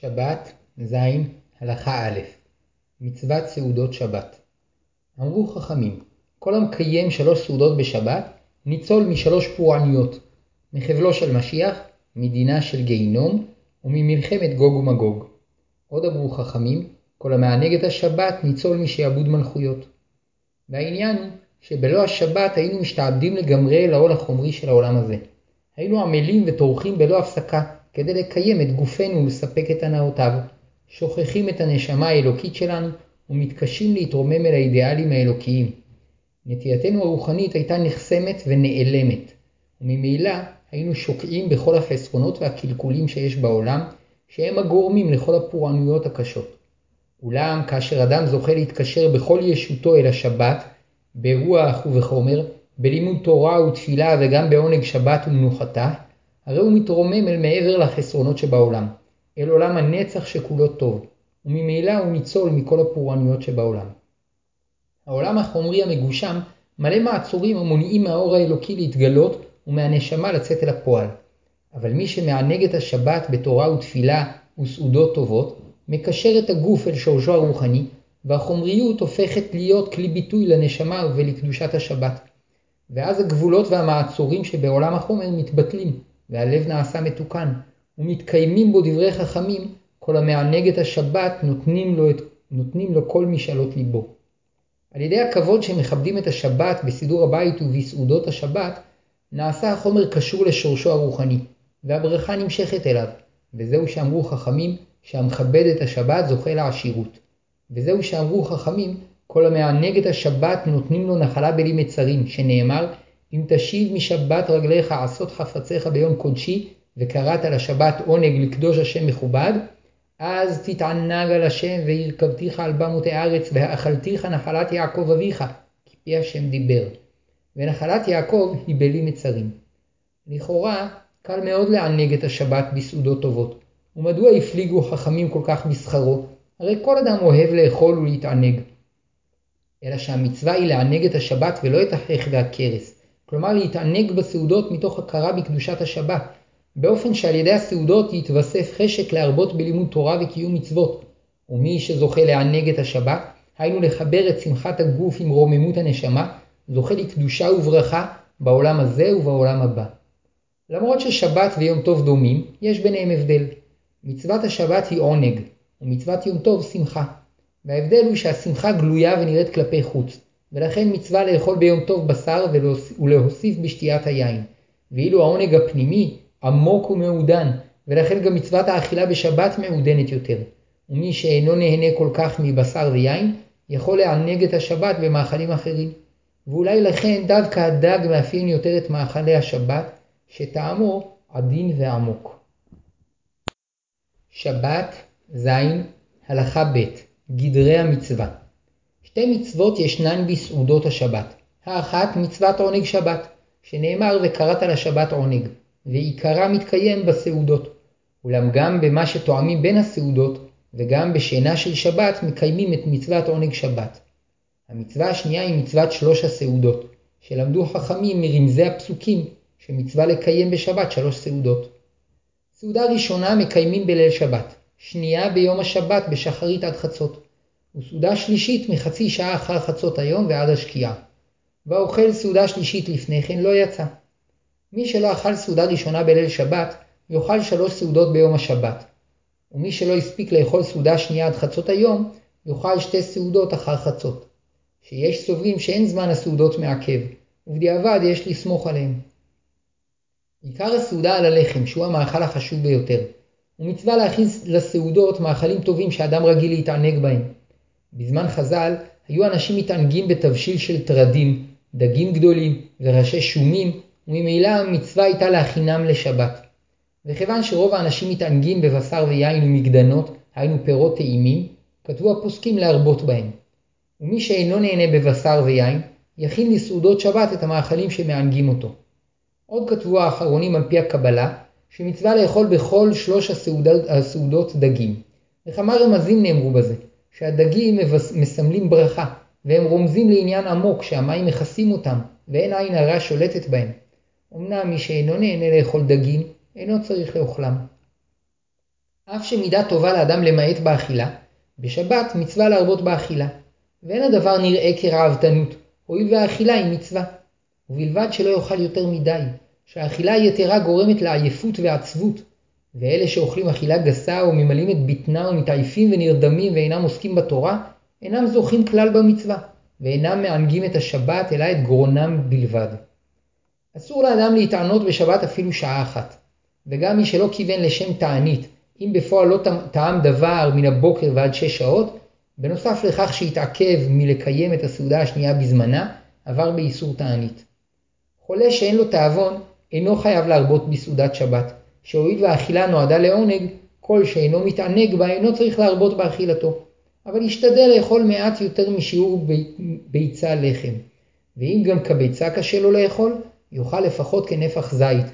שבת, ז, הלכה א' מצוות סעודות שבת אמרו חכמים, כל המקיים שלוש סעודות בשבת, ניצול משלוש פורעניות, מחבלו של משיח, מדינה של גיהינום, וממלחמת גוג ומגוג. עוד אמרו חכמים, כל המענג את השבת, ניצול משעבוד מלכויות. והעניין הוא שבלא השבת היינו משתעבדים לגמרי לעול החומרי של העולם הזה. היינו עמלים וטורחים בלא הפסקה, כדי לקיים את גופנו ולספק את הנאותיו, שוכחים את הנשמה האלוקית שלנו ומתקשים להתרומם אל האידיאלים האלוקיים. נטייתנו הרוחנית הייתה נחסמת ונעלמת, וממילא היינו שוקעים בכל החסרונות והקלקולים שיש בעולם, שהם הגורמים לכל הפורענויות הקשות. אולם כאשר אדם זוכה להתקשר בכל ישותו אל השבת, ברוח ובחומר, בלימוד תורה ותפילה וגם בעונג שבת ומנוחתה, הרי הוא מתרומם אל מעבר לחסרונות שבעולם, אל עולם הנצח שכולו טוב, וממילא הוא ניצול מכל הפורענויות שבעולם. העולם החומרי המגושם מלא מעצורים המונעים מהאור האלוקי להתגלות ומהנשמה לצאת אל הפועל. אבל מי שמענג את השבת בתורה ותפילה וסעודות טובות, מקשר את הגוף אל שורשו הרוחני, והחומריות הופכת להיות כלי ביטוי לנשמה ולקדושת השבת. ואז הגבולות והמעצורים שבעולם החומר מתבטלים, והלב נעשה מתוקן, ומתקיימים בו דברי חכמים, כל המענג את השבת נותנים לו, את, נותנים לו כל משאלות ליבו. על ידי הכבוד שמכבדים את השבת בסידור הבית ובסעודות השבת, נעשה החומר קשור לשורשו הרוחני, והברכה נמשכת אליו, וזהו שאמרו חכמים שהמכבד את השבת זוכה לעשירות. וזהו שאמרו חכמים, כל המענג את השבת נותנים לו נחלה בלי מצרים, שנאמר, אם תשיב משבת רגליך עשות חפציך ביום קודשי, וקראת לשבת עונג לקדוש השם מכובד, אז תתענג על השם והרכבתיך על במות הארץ והאכלתיך נחלת יעקב אביך, כי פי השם דיבר. ונחלת יעקב היא בלי מצרים. לכאורה, קל מאוד לענג את השבת בסעודות טובות. ומדוע הפליגו חכמים כל כך בשכרו? הרי כל אדם אוהב לאכול ולהתענג. אלא שהמצווה היא לענג את השבת ולא את החך והכרס. כלומר להתענג בסעודות מתוך הכרה בקדושת השבת, באופן שעל ידי הסעודות יתווסף חשק להרבות בלימוד תורה וקיום מצוות. ומי שזוכה לענג את השבת, היינו לחבר את שמחת הגוף עם רוממות הנשמה, זוכה לקדושה וברכה בעולם הזה ובעולם הבא. למרות ששבת ויום טוב דומים, יש ביניהם הבדל. מצוות השבת היא עונג, ומצוות יום טוב שמחה. וההבדל הוא שהשמחה גלויה ונראית כלפי חוץ, ולכן מצווה לאכול ביום טוב בשר ולהוסיף בשתיית היין. ואילו העונג הפנימי עמוק ומעודן, ולכן גם מצוות האכילה בשבת מעודנת יותר. ומי שאינו נהנה כל כך מבשר ויין, יכול לענג את השבת במאכלים אחרים. ואולי לכן דווקא הדג מאפיין יותר את מאכלי השבת, שטעמו עדין ועמוק. שבת, ז, הלכה ב' גדרי המצווה שתי מצוות ישנן בסעודות השבת. האחת מצוות עונג שבת, שנאמר וקראת לשבת עונג, ועיקרה מתקיים בסעודות. אולם גם במה שתואמים בין הסעודות, וגם בשינה של שבת מקיימים את מצוות עונג שבת. המצווה השנייה היא מצוות שלוש הסעודות, שלמדו חכמים מרמזי הפסוקים שמצווה לקיים בשבת שלוש סעודות. סעודה ראשונה מקיימים בליל שבת, שנייה ביום השבת בשחרית עד חצות, וסעודה שלישית מחצי שעה אחר חצות היום ועד השקיעה. והאוכל סעודה שלישית לפני כן לא יצא. מי שלא אכל סעודה ראשונה בליל שבת, יאכל שלוש סעודות ביום השבת. ומי שלא הספיק לאכול סעודה שנייה עד חצות היום, יאכל שתי סעודות אחר חצות. שיש סוברים שאין זמן הסעודות מעכב, ובדיעבד יש לסמוך עליהם. עיקר הסעודה על הלחם, שהוא המאכל החשוב ביותר, ומצווה להכניס לסעודות מאכלים טובים שאדם רגיל להתענג בהם. בזמן חז"ל היו אנשים מתענגים בתבשיל של טרדים, דגים גדולים וראשי שומים, וממילא המצווה הייתה להכינם לשבת. וכיוון שרוב האנשים מתענגים בבשר ויין ומגדנות, היינו פירות טעימים, כתבו הפוסקים להרבות בהם. ומי שאינו נהנה בבשר ויין, יכין לסעודות שבת את המאכלים שמענגים אותו. עוד כתבו האחרונים על פי הקבלה, שמצווה לאכול בכל שלוש הסעודות, הסעודות דגים. וכמה רמזים נאמרו בזה, שהדגים מסמלים ברכה, והם רומזים לעניין עמוק שהמים מכסים אותם, ואין עין הרע שולטת בהם. אמנם מי שאינו נהנה לאכול דגים, אינו צריך לאוכלם. אף שמידה טובה לאדם למעט באכילה, בשבת מצווה להרבות באכילה, ואין הדבר נראה כראוותנות, הואיל והאכילה היא מצווה. ובלבד שלא יאכל יותר מדי, שהאכילה היתרה גורמת לעייפות ועצבות, ואלה שאוכלים אכילה גסה וממלאים את בטנה ומתעייפים ונרדמים ואינם עוסקים בתורה, אינם זוכים כלל במצווה, ואינם מענגים את השבת אלא את גרונם בלבד. אסור לאדם להתענות בשבת אפילו שעה אחת, וגם מי שלא כיוון לשם תענית, אם בפועל לא טעם דבר מן הבוקר ועד שש שעות, בנוסף לכך שהתעכב מלקיים את הסעודה השנייה בזמנה, עבר באיסור תענית. חולה שאין לו תאבון, אינו חייב להרבות בסעודת שבת, שהואיל והאכילה נועדה לעונג, כל שאינו מתענג בה אינו צריך להרבות באכילתו. אבל ישתדל לאכול מעט יותר משיעור ביצה לחם. ואם גם כביצה קשה לו לאכול, יאכל לפחות כנפח זית.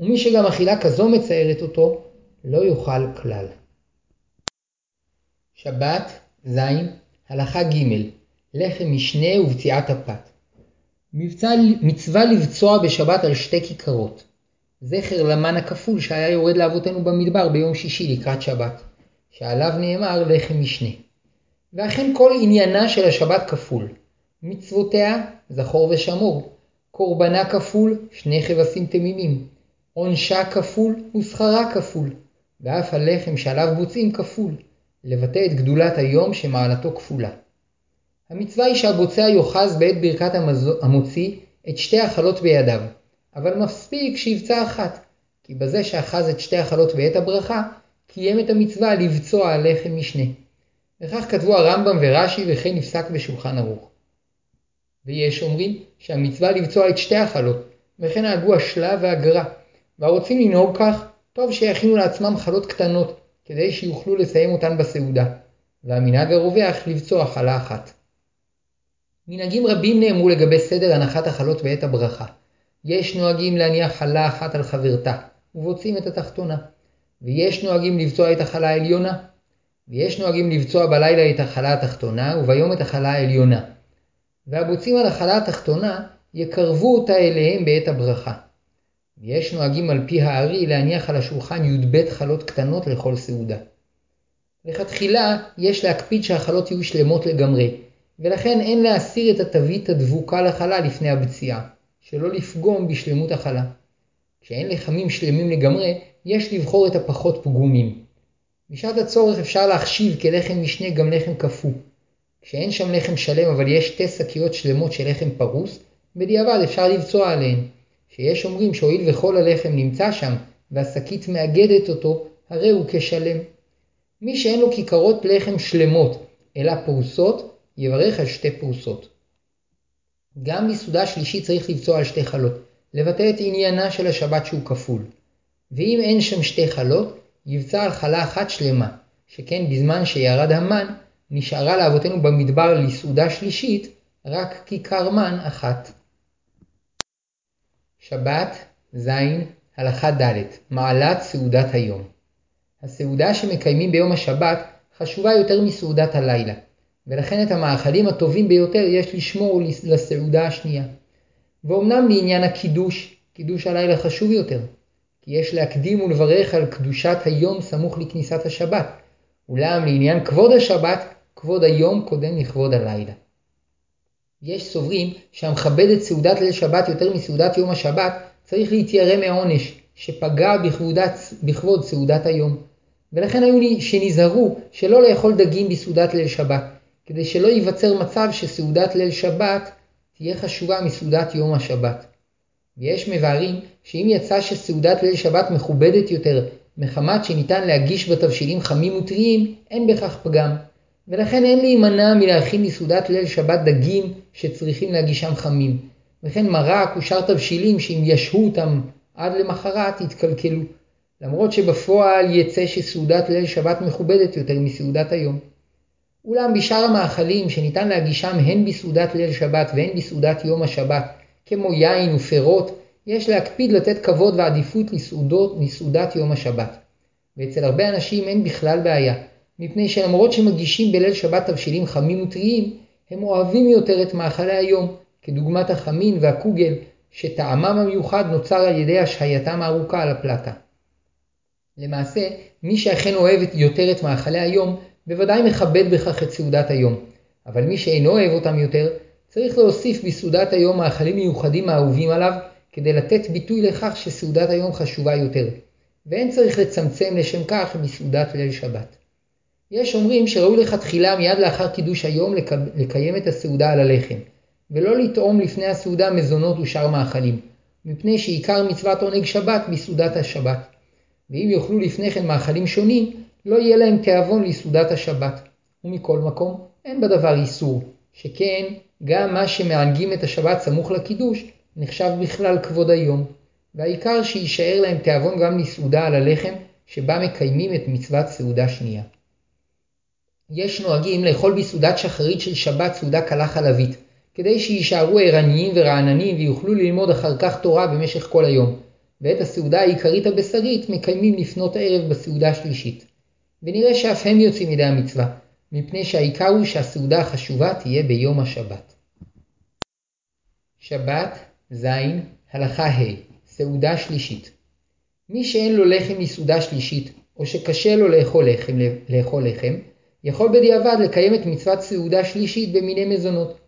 ומי שגם אכילה כזו מצערת אותו, לא יאכל כלל. שבת, ז. הלכה ג' לחם משנה ובציעת הפת. מצווה לבצוע בשבת על שתי כיכרות. זכר למן הכפול שהיה יורד לאבותינו במדבר ביום שישי לקראת שבת, שעליו נאמר לחם משנה. ואכן כל עניינה של השבת כפול. מצוותיה, זכור ושמור. קורבנה כפול, שני כבשים תמימים. עונשה כפול ושכרה כפול. ואף הלחם שעליו בוצעים כפול. לבטא את גדולת היום שמעלתו כפולה. המצווה היא שהבוצע יאחז בעת ברכת המוציא את שתי החלות בידיו, אבל מספיק שיבצע אחת, כי בזה שאחז את שתי החלות בעת הברכה, קיים את המצווה לבצוע הלחם משנה. וכך כתבו הרמב"ם ורש"י וכן נפסק בשולחן ערוך. ויש אומרים שהמצווה לבצוע את שתי החלות, וכן נהגו השלה והגרה, והרוצים לנהוג כך, טוב שיכינו לעצמם חלות קטנות, כדי שיוכלו לסיים אותן בסעודה, והמנהג הרווח לבצוע חלה אחת. מנהגים רבים נאמרו לגבי סדר הנחת החלות בעת הברכה. יש נוהגים להניח חלה אחת על חברתה, ובוצעים את התחתונה. ויש נוהגים לבצוע את החלה העליונה. ויש נוהגים לבצוע בלילה את החלה התחתונה, וביום את החלה העליונה. והבוצעים על החלה התחתונה, יקרבו אותה אליהם בעת הברכה. ויש נוהגים על פי הארי להניח על השולחן י"ב חלות קטנות לכל סעודה. לכתחילה יש להקפיד שהחלות יהיו שלמות לגמרי, ולכן אין להסיר את התווית הדבוקה לחלה לפני הבציעה, שלא לפגום בשלמות החלה. כשאין לחמים שלמים לגמרי, יש לבחור את הפחות פגומים. בשעת הצורך אפשר להחשיב כלחם משנה גם לחם קפוא. כשאין שם לחם שלם אבל יש שתי שקיות שלמות של לחם פרוס, בדיעבד אפשר לבצוע עליהן. שיש אומרים שהואיל וכל הלחם נמצא שם, והשקית מאגדת אותו, הרי הוא כשלם. מי שאין לו כיכרות לחם שלמות, אלא פרוסות, יברך על שתי פרוסות. גם בסעודה שלישית צריך לבצוע על שתי חלות, לבטא את עניינה של השבת שהוא כפול. ואם אין שם שתי חלות, יבצע על חלה אחת שלמה, שכן בזמן שירד המן, נשארה לאבותינו במדבר לסעודה שלישית רק כיכר מן אחת. שבת, ז. הלכה ד' מעלת סעודת היום. הסעודה שמקיימים ביום השבת חשובה יותר מסעודת הלילה, ולכן את המאכלים הטובים ביותר יש לשמור לסעודה השנייה. ואומנם לעניין הקידוש, קידוש הלילה חשוב יותר, כי יש להקדים ולברך על קדושת היום סמוך לכניסת השבת, אולם לעניין כבוד השבת, כבוד היום קודם לכבוד הלילה. יש סוברים שהמכבד את סעודת ליל שבת יותר מסעודת יום השבת, צריך להתיירא מעונש, שפגע בכבודת, בכבוד סעודת היום. ולכן היו שנזהרו שלא לאכול דגים בסעודת ליל שבת, כדי שלא ייווצר מצב שסעודת ליל שבת תהיה חשובה מסעודת יום השבת. ויש מבארים שאם יצא שסעודת ליל שבת מכובדת יותר מחמת שניתן להגיש בתבשילים חמים וטריים, אין בכך פגם. ולכן אין להימנע מלהכין לסעודת ליל שבת דגים שצריכים להגישם חמים. וכן מרק ושאר תבשילים שאם ישהו אותם עד למחרת יתקלקלו. למרות שבפועל יצא שסעודת ליל שבת מכובדת יותר מסעודת היום. אולם בשאר המאכלים שניתן להגישם הן בסעודת ליל שבת והן בסעודת יום השבת, כמו יין ופירות, יש להקפיד לתת כבוד ועדיפות לסעודות מסעודת יום השבת. ואצל הרבה אנשים אין בכלל בעיה, מפני שלמרות שמגישים בליל שבת תבשילים חמים וטריים, הם אוהבים יותר את מאכלי היום, כדוגמת החמין והקוגל, שטעמם המיוחד נוצר על ידי השהייתם הארוכה על הפלטה. למעשה, מי שאכן אוהב יותר את מאכלי היום, בוודאי מכבד בכך את סעודת היום. אבל מי שאינו אוהב אותם יותר, צריך להוסיף בסעודת היום מאכלים מיוחדים האהובים עליו, כדי לתת ביטוי לכך שסעודת היום חשובה יותר. ואין צריך לצמצם לשם כך בסעודת ליל שבת. יש אומרים שראוי לכתחילה מיד לאחר קידוש היום לקיים את הסעודה על הלחם, ולא לטעום לפני הסעודה מזונות ושאר מאכלים, מפני שעיקר מצוות עונג שבת בסעודת השבת. ואם יאכלו לפני כן מאכלים שונים, לא יהיה להם תיאבון לסעודת השבת. ומכל מקום, אין בדבר איסור, שכן גם מה שמענגים את השבת סמוך לקידוש, נחשב בכלל כבוד היום. והעיקר שיישאר להם תיאבון גם לסעודה על הלחם, שבה מקיימים את מצוות סעודה שנייה. יש נוהגים לאכול בסעודת שחרית של שבת סעודה קלה חלבית, כדי שיישארו ערניים ורעננים ויוכלו ללמוד אחר כך תורה במשך כל היום. ואת הסעודה העיקרית הבשרית מקיימים לפנות ערב בסעודה השלישית. ונראה שאף הם יוצאים ידי המצווה, מפני שהעיקר הוא שהסעודה החשובה תהיה ביום השבת. שבת, ז, הלכה ה', סעודה שלישית. מי שאין לו לחם מסעודה שלישית, או שקשה לו לאכול לחם, לאכול לחם, יכול בדיעבד לקיים את מצוות סעודה שלישית במיני מזונות.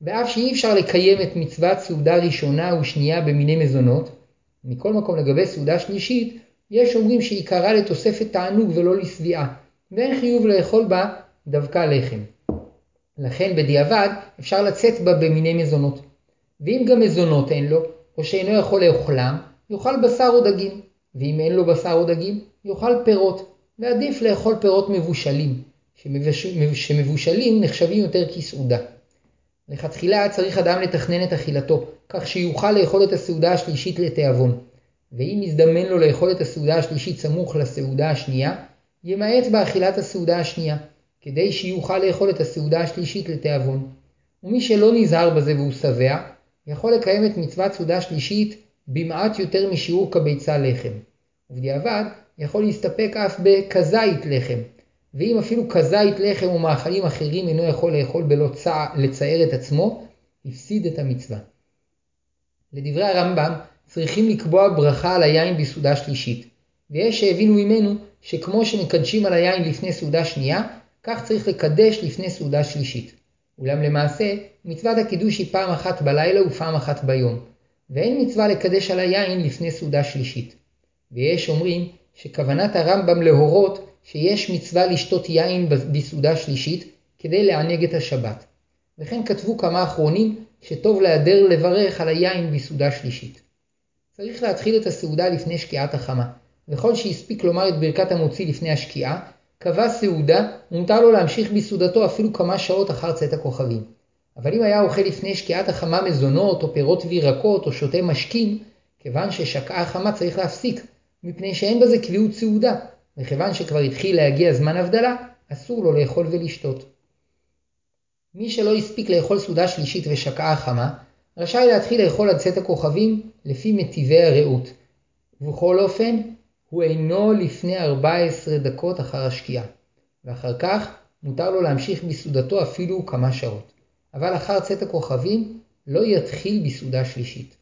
ואף שאי אפשר לקיים את מצוות סעודה ראשונה ושנייה במיני מזונות, מכל מקום לגבי סעודה שלישית, יש אומרים שעיקרה לתוספת תענוג ולא לשביעה, ואין חיוב לאכול בה דווקא לחם. לכן בדיעבד אפשר לצאת בה במיני מזונות. ואם גם מזונות אין לו, או שאינו יכול לאכולם, יאכל בשר או דגים. ואם אין לו בשר או דגים, יאכל פירות. ועדיף לאכול פירות מבושלים, שמבושלים נחשבים יותר כסעודה. לכתחילה צריך אדם לתכנן את אכילתו, כך שיוכל לאכול את הסעודה השלישית לתיאבון. ואם יזדמן לו לאכול את הסעודה השלישית סמוך לסעודה השנייה, ימעט באכילת הסעודה השנייה, כדי שיוכל לאכול את הסעודה השלישית לתיאבון. ומי שלא נזהר בזה והוא שבע, יכול לקיים את מצוות סעודה שלישית במעט יותר משיעור כביצה לחם. ובדיעבד יכול להסתפק אף בכזית לחם, ואם אפילו כזית לחם ומאכלים אחרים אינו יכול לאכול בלא צע, לצער את עצמו, הפסיד את המצווה. לדברי הרמב"ם, צריכים לקבוע ברכה על היין בסעודה שלישית, ויש שהבינו ממנו שכמו שמקדשים על היין לפני סעודה שנייה, כך צריך לקדש לפני סעודה שלישית. אולם למעשה, מצוות הקידוש היא פעם אחת בלילה ופעם אחת ביום, ואין מצווה לקדש על היין לפני סעודה שלישית. ויש אומרים שכוונת הרמב"ם להורות שיש מצווה לשתות יין בסעודה שלישית כדי לענג את השבת. וכן כתבו כמה אחרונים שטוב להדר לברך על היין בסעודה שלישית. צריך להתחיל את הסעודה לפני שקיעת החמה, וכל שהספיק לומר את ברכת המוציא לפני השקיעה, קבע סעודה ומותר לו להמשיך בסעודתו אפילו כמה שעות אחר צאת הכוכבים. אבל אם היה אוכל לפני שקיעת החמה מזונות או פירות וירקות או שותה משקים, כיוון ששקעה החמה צריך להפסיק, מפני שאין בזה קביעות סעודה, וכיוון שכבר התחיל להגיע זמן הבדלה, אסור לו לאכול ולשתות. מי שלא הספיק לאכול סעודה שלישית ושקעה החמה, רשאי להתחיל לאכול עד צאת הכוכבים לפי מטיבי הרעות. ובכל אופן, הוא אינו לפני 14 דקות אחר השקיעה, ואחר כך מותר לו להמשיך בסעודתו אפילו כמה שעות. אבל אחר צאת הכוכבים לא יתחיל בסעודה שלישית.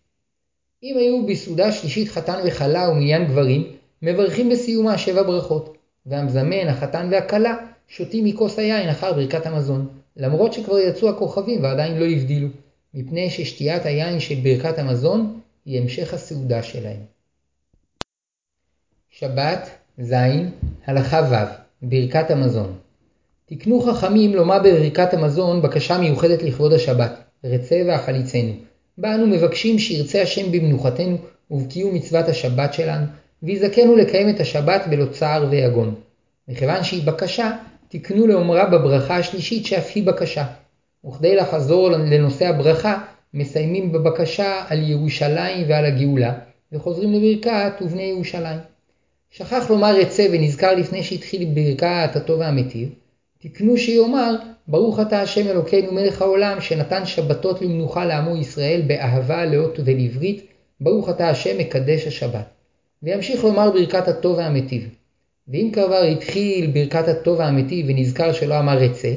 אם היו בסעודה שלישית חתן וכלה ומניין גברים, מברכים בסיומה שבע ברכות, והמזמן, החתן והכלה, שותים מכוס היין אחר ברכת המזון, למרות שכבר יצאו הכוכבים ועדיין לא הבדילו, מפני ששתיית היין של ברכת המזון היא המשך הסעודה שלהם. שבת, ז, הלכה ו', ברכת המזון. תקנו חכמים לומר בברכת המזון בקשה מיוחדת לכבוד השבת, רצה ואכליצנו. בה אנו מבקשים שירצה השם במנוחתנו ובקיום מצוות השבת שלנו, ויזכנו לקיים את השבת בלא צער ויגון. מכיוון שהיא בקשה, תקנו לאומרה בברכה השלישית שאף היא בקשה. וכדי לחזור לנושא הברכה, מסיימים בבקשה על ירושלים ועל הגאולה, וחוזרים לברכת ובני ירושלים. שכח לומר רצה ונזכר לפני שהתחיל ברכת הטוב והמיטיב, תקנו שיאמר ברוך אתה השם אלוקינו מלך העולם שנתן שבתות למנוחה לעמו ישראל באהבה לאות ולברית ברוך אתה השם מקדש השבת. וימשיך לומר ברכת הטוב והמיטיב. ואם כבר התחיל ברכת הטוב והמיטיב ונזכר שלא אמר רצה,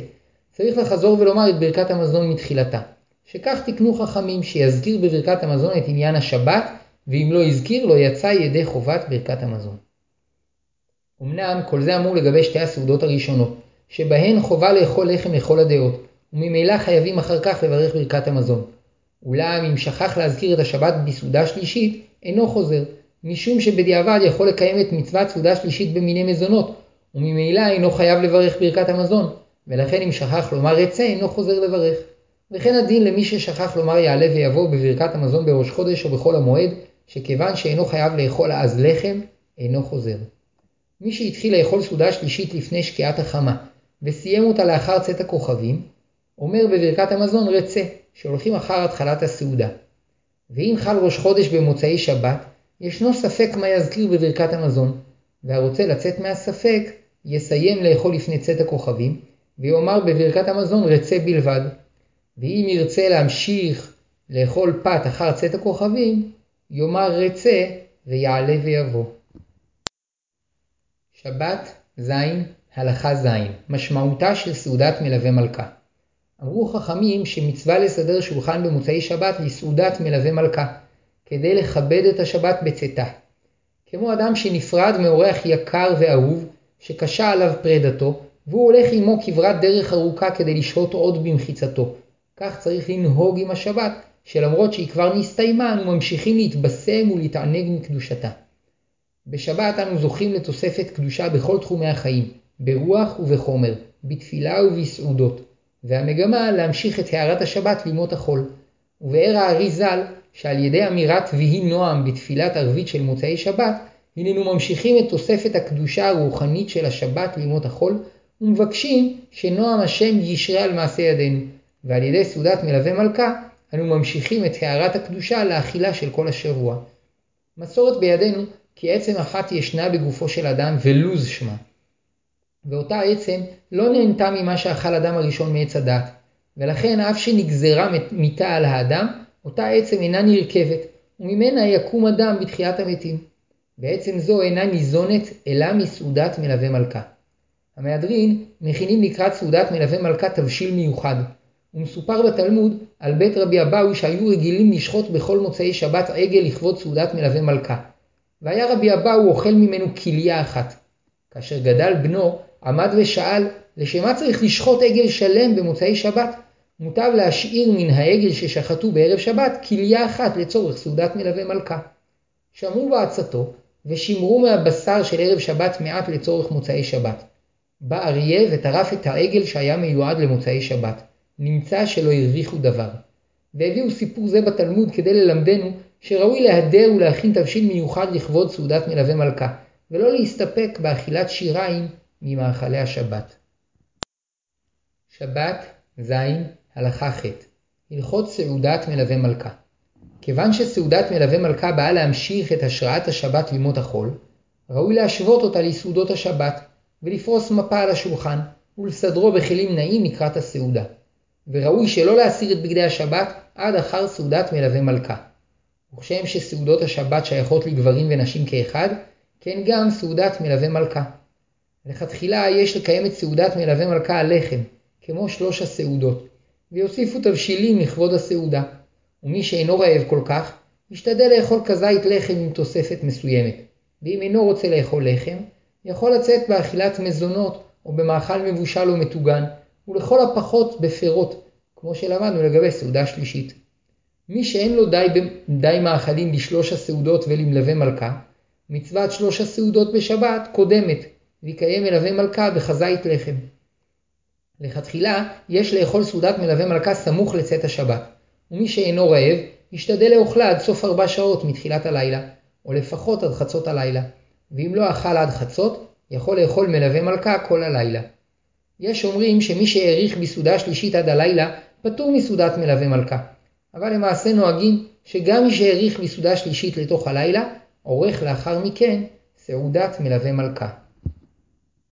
צריך לחזור ולומר את ברכת המזון מתחילתה. שכך תקנו חכמים שיזכיר בברכת המזון את עניין השבת, ואם לא הזכיר לא יצא ידי חובת ברכת המזון. אמנם כל זה אמור לגבי שתי הסעודות הראשונות, שבהן חובה לאכול לחם לכל הדעות, וממילא חייבים אחר כך לברך ברכת המזון. אולם אם שכח להזכיר את השבת בסעודה שלישית, אינו חוזר, משום שבדיעבד יכול לקיים את מצוות סעודה שלישית במיני מזונות, וממילא אינו חייב לברך ברכת המזון, ולכן אם שכח לומר רצה אינו חוזר לברך. וכן הדין למי ששכח לומר יעלה ויבוא בברכת המזון בראש חודש או בחול המועד, שכיוון שאינו חייב לאכול אז לחם, אינו חוזר. מי שהתחיל לאכול סעודה שלישית לפני שקיעת החמה, וסיים אותה לאחר צאת הכוכבים, אומר בברכת המזון רצה, שהולכים אחר התחלת הסעודה. ואם חל ראש חודש במוצאי שבת, ישנו ספק מה יזכיר בברכת המזון, והרוצה לצאת מהספק, יסיים לאכול לפני צאת הכוכבים, ויאמר בברכת המזון רצה בלבד. ואם ירצה להמשיך לאכול פת אחר צאת הכוכבים, יאמר רצה ויעלה ויבוא. שבת ז' הלכה ז' משמעותה של סעודת מלווה מלכה אמרו חכמים שמצווה לסדר שולחן במוצאי שבת לסעודת מלווה מלכה, כדי לכבד את השבת בצאתה. כמו אדם שנפרד מאורח יקר ואהוב, שקשה עליו פרידתו, והוא הולך עמו כברת דרך ארוכה כדי לשהות עוד במחיצתו. כך צריך לנהוג עם השבת, שלמרות שהיא כבר נסתיימה, אנו ממשיכים להתבשם ולהתענג מקדושתה. בשבת אנו זוכים לתוספת קדושה בכל תחומי החיים, ברוח ובחומר, בתפילה ובסעודות, והמגמה להמשיך את הארת השבת לימות החול. ובאר הארי ז"ל, שעל ידי אמירת ויהי נועם בתפילת ערבית של מוצאי שבת, הננו ממשיכים את תוספת הקדושה הרוחנית של השבת לימות החול, ומבקשים שנועם השם ישרה על מעשה ידינו, ועל ידי סעודת מלווה מלכה, אנו ממשיכים את הארת הקדושה לאכילה של כל השבוע. מסורת בידינו כי עצם אחת ישנה בגופו של אדם ולוז שמה. ואותה עצם לא נהנתה ממה שאכל אדם הראשון מעץ הדעת, ולכן אף שנגזרה מיתה על האדם, אותה עצם אינה נרכבת, וממנה יקום אדם בתחיית המתים. בעצם זו אינה ניזונת אלא מסעודת מלווה מלכה. המהדרין מכינים לקראת סעודת מלווה מלכה תבשיל מיוחד, ומסופר בתלמוד על בית רבי אבאו שהיו רגילים לשחוט בכל מוצאי שבת עגל לכבוד סעודת מלווה מלכה. והיה רבי אבאו אוכל ממנו כליה אחת. כאשר גדל בנו, עמד ושאל, לשם מה צריך לשחוט עגל שלם במוצאי שבת? מוטב להשאיר מן העגל ששחטו בערב שבת כליה אחת לצורך סעודת מלווה מלכה. שמעו בעצתו, ושימרו מהבשר של ערב שבת מעט לצורך מוצאי שבת. בא אריה וטרף את העגל שהיה מיועד למוצאי שבת. נמצא שלא הרוויחו דבר. והביאו סיפור זה בתלמוד כדי ללמדנו שראוי להדר ולהכין תבשיל מיוחד לכבוד סעודת מלווה מלכה, ולא להסתפק באכילת שיריים ממאכלי השבת. שבת ז' הלכה ח' הלכות סעודת מלווה מלכה כיוון שסעודת מלווה מלכה באה להמשיך את השראת השבת לימות החול, ראוי להשוות אותה לסעודות השבת, ולפרוס מפה על השולחן, ולסדרו בכלים נעים לקראת הסעודה. וראוי שלא להסיר את בגדי השבת עד אחר סעודת מלווה מלכה. וכשם שסעודות השבת שייכות לגברים ונשים כאחד, כן גם סעודת מלווה מלכה. לכתחילה יש לקיים את סעודת מלווה מלכה על לחם, כמו שלוש הסעודות, ויוסיפו תבשילים לכבוד הסעודה. ומי שאינו רעב כל כך, ישתדל לאכול כזית לחם עם תוספת מסוימת, ואם אינו רוצה לאכול לחם, יכול לצאת באכילת מזונות או במאכל מבושל או מטוגן, ולכל הפחות בפירות, כמו שלמדנו לגבי סעודה שלישית. מי שאין לו די, די מאכלים לשלוש הסעודות ולמלווה מלכה, מצוות שלוש הסעודות בשבת קודמת, ויקיים מלווה מלכה בחזית לחם. לכתחילה יש לאכול סעודת מלווה מלכה סמוך לצאת השבת, ומי שאינו רעב, ישתדל לאוכלה עד סוף ארבע שעות מתחילת הלילה, או לפחות עד חצות הלילה, ואם לא אכל עד חצות, יכול לאכול מלווה מלכה כל הלילה. יש אומרים שמי שהאריך בסעודה שלישית עד הלילה, פטור מסעודת מלווה מלכה. אבל למעשה נוהגים שגם מי שהאריך בסעודה שלישית לתוך הלילה, עורך לאחר מכן סעודת מלווה מלכה.